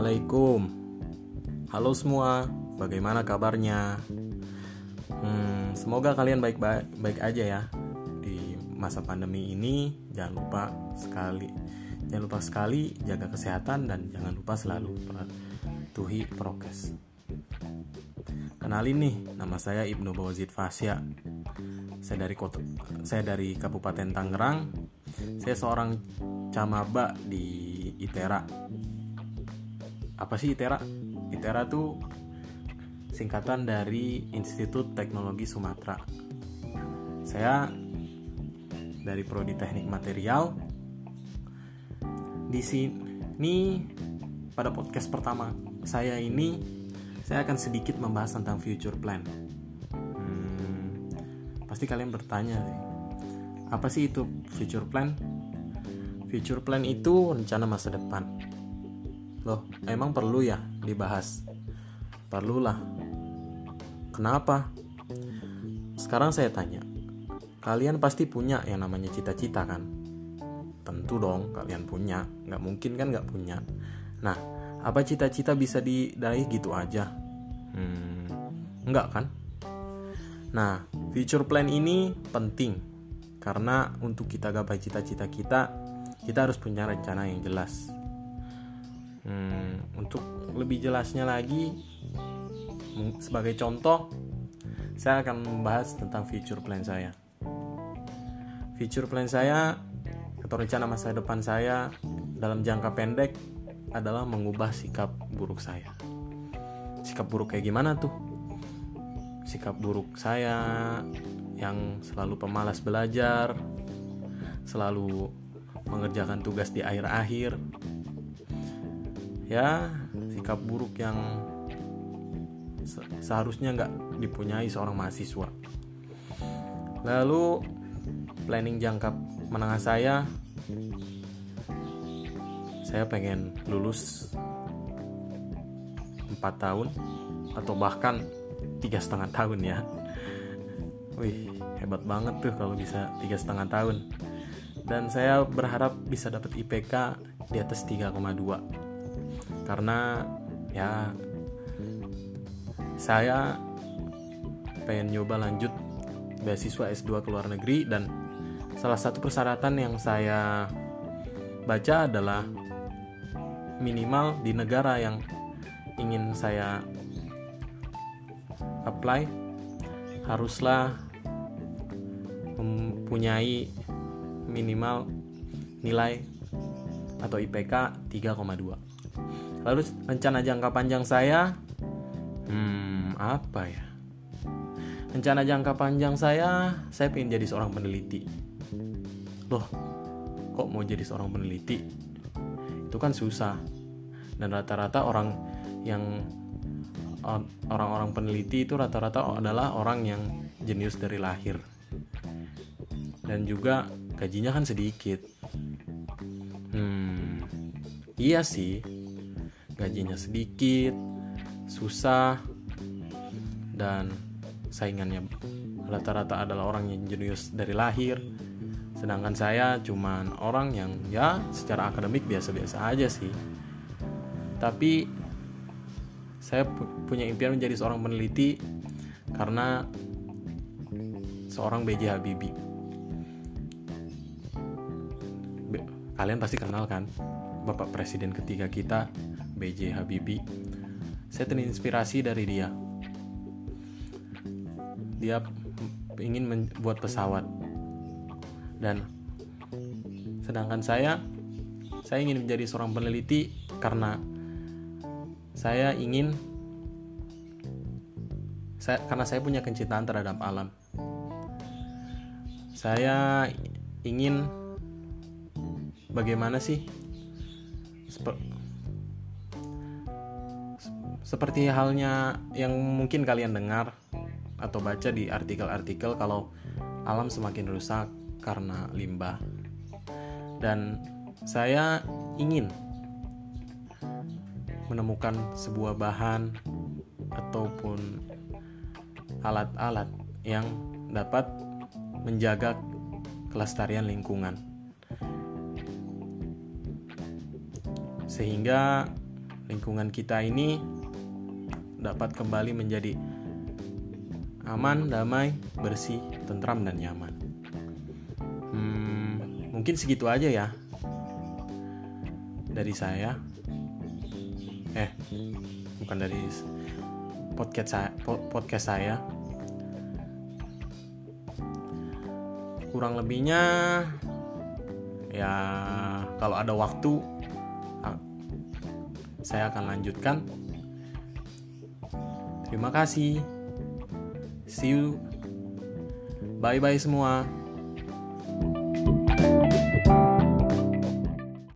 Assalamualaikum Halo semua, bagaimana kabarnya? Hmm, semoga kalian baik-baik aja ya Di masa pandemi ini Jangan lupa sekali Jangan lupa sekali jaga kesehatan Dan jangan lupa selalu patuhi prokes Kenalin nih, nama saya Ibnu Bawazid Fasya saya dari kota, saya dari Kabupaten Tangerang. Saya seorang camaba di ITERA. Apa sih ITERA? ITERA tuh singkatan dari Institut Teknologi Sumatera. Saya dari Prodi Teknik Material. Di sini pada podcast pertama saya ini saya akan sedikit membahas tentang future plan. Hmm, pasti kalian bertanya, apa sih itu future plan? Future plan itu rencana masa depan. Loh, emang perlu ya dibahas? Perlulah. Kenapa? Sekarang saya tanya, kalian pasti punya yang namanya cita-cita kan? Tentu dong kalian punya, nggak mungkin kan nggak punya. Nah, apa cita-cita bisa diraih gitu aja? Hmm, enggak kan? Nah, future plan ini penting karena untuk kita gapai cita-cita kita, kita harus punya rencana yang jelas. Hmm, untuk lebih jelasnya lagi, sebagai contoh, saya akan membahas tentang future plan saya. Future plan saya atau rencana masa depan saya dalam jangka pendek adalah mengubah sikap buruk saya. Sikap buruk kayak gimana tuh? Sikap buruk saya yang selalu pemalas belajar selalu mengerjakan tugas di akhir-akhir ya sikap buruk yang seharusnya nggak dipunyai seorang mahasiswa. Lalu planning jangka menengah saya saya pengen lulus 4 tahun atau bahkan tiga setengah tahun ya. Wih hebat banget tuh kalau bisa tiga setengah tahun. Dan saya berharap bisa dapat IPK di atas 3,2 karena ya saya pengen nyoba lanjut beasiswa S2 ke luar negeri dan salah satu persyaratan yang saya baca adalah minimal di negara yang ingin saya apply haruslah mempunyai minimal nilai atau IPK 3,2 lalu rencana jangka panjang saya? Hmm apa ya? Rencana jangka panjang saya saya ingin jadi seorang peneliti. Loh kok mau jadi seorang peneliti? Itu kan susah. Dan rata-rata orang yang orang-orang peneliti itu rata-rata adalah orang yang jenius dari lahir. Dan juga gajinya kan sedikit. Hmm iya sih gajinya sedikit susah dan saingannya rata-rata adalah orang yang jenius dari lahir sedangkan saya cuman orang yang ya secara akademik biasa-biasa aja sih tapi saya punya impian menjadi seorang peneliti karena seorang B.J. Habibie. Kalian pasti kenal kan Bapak Presiden ketiga kita B.J. Habibie. Saya terinspirasi dari dia. Dia ingin membuat pesawat dan sedangkan saya saya ingin menjadi seorang peneliti karena saya ingin saya karena saya punya kecintaan terhadap alam. Saya ingin bagaimana sih seperti halnya yang mungkin kalian dengar atau baca di artikel-artikel kalau alam semakin rusak karena limbah. Dan saya ingin menemukan sebuah bahan ataupun alat-alat yang dapat menjaga kelestarian lingkungan. Sehingga lingkungan kita ini dapat kembali menjadi aman, damai, bersih, tentram dan nyaman. Hmm, mungkin segitu aja ya dari saya. Eh, bukan dari podcast saya, podcast saya. Kurang lebihnya ya kalau ada waktu saya akan lanjutkan. Terima kasih. See you. Bye bye semua.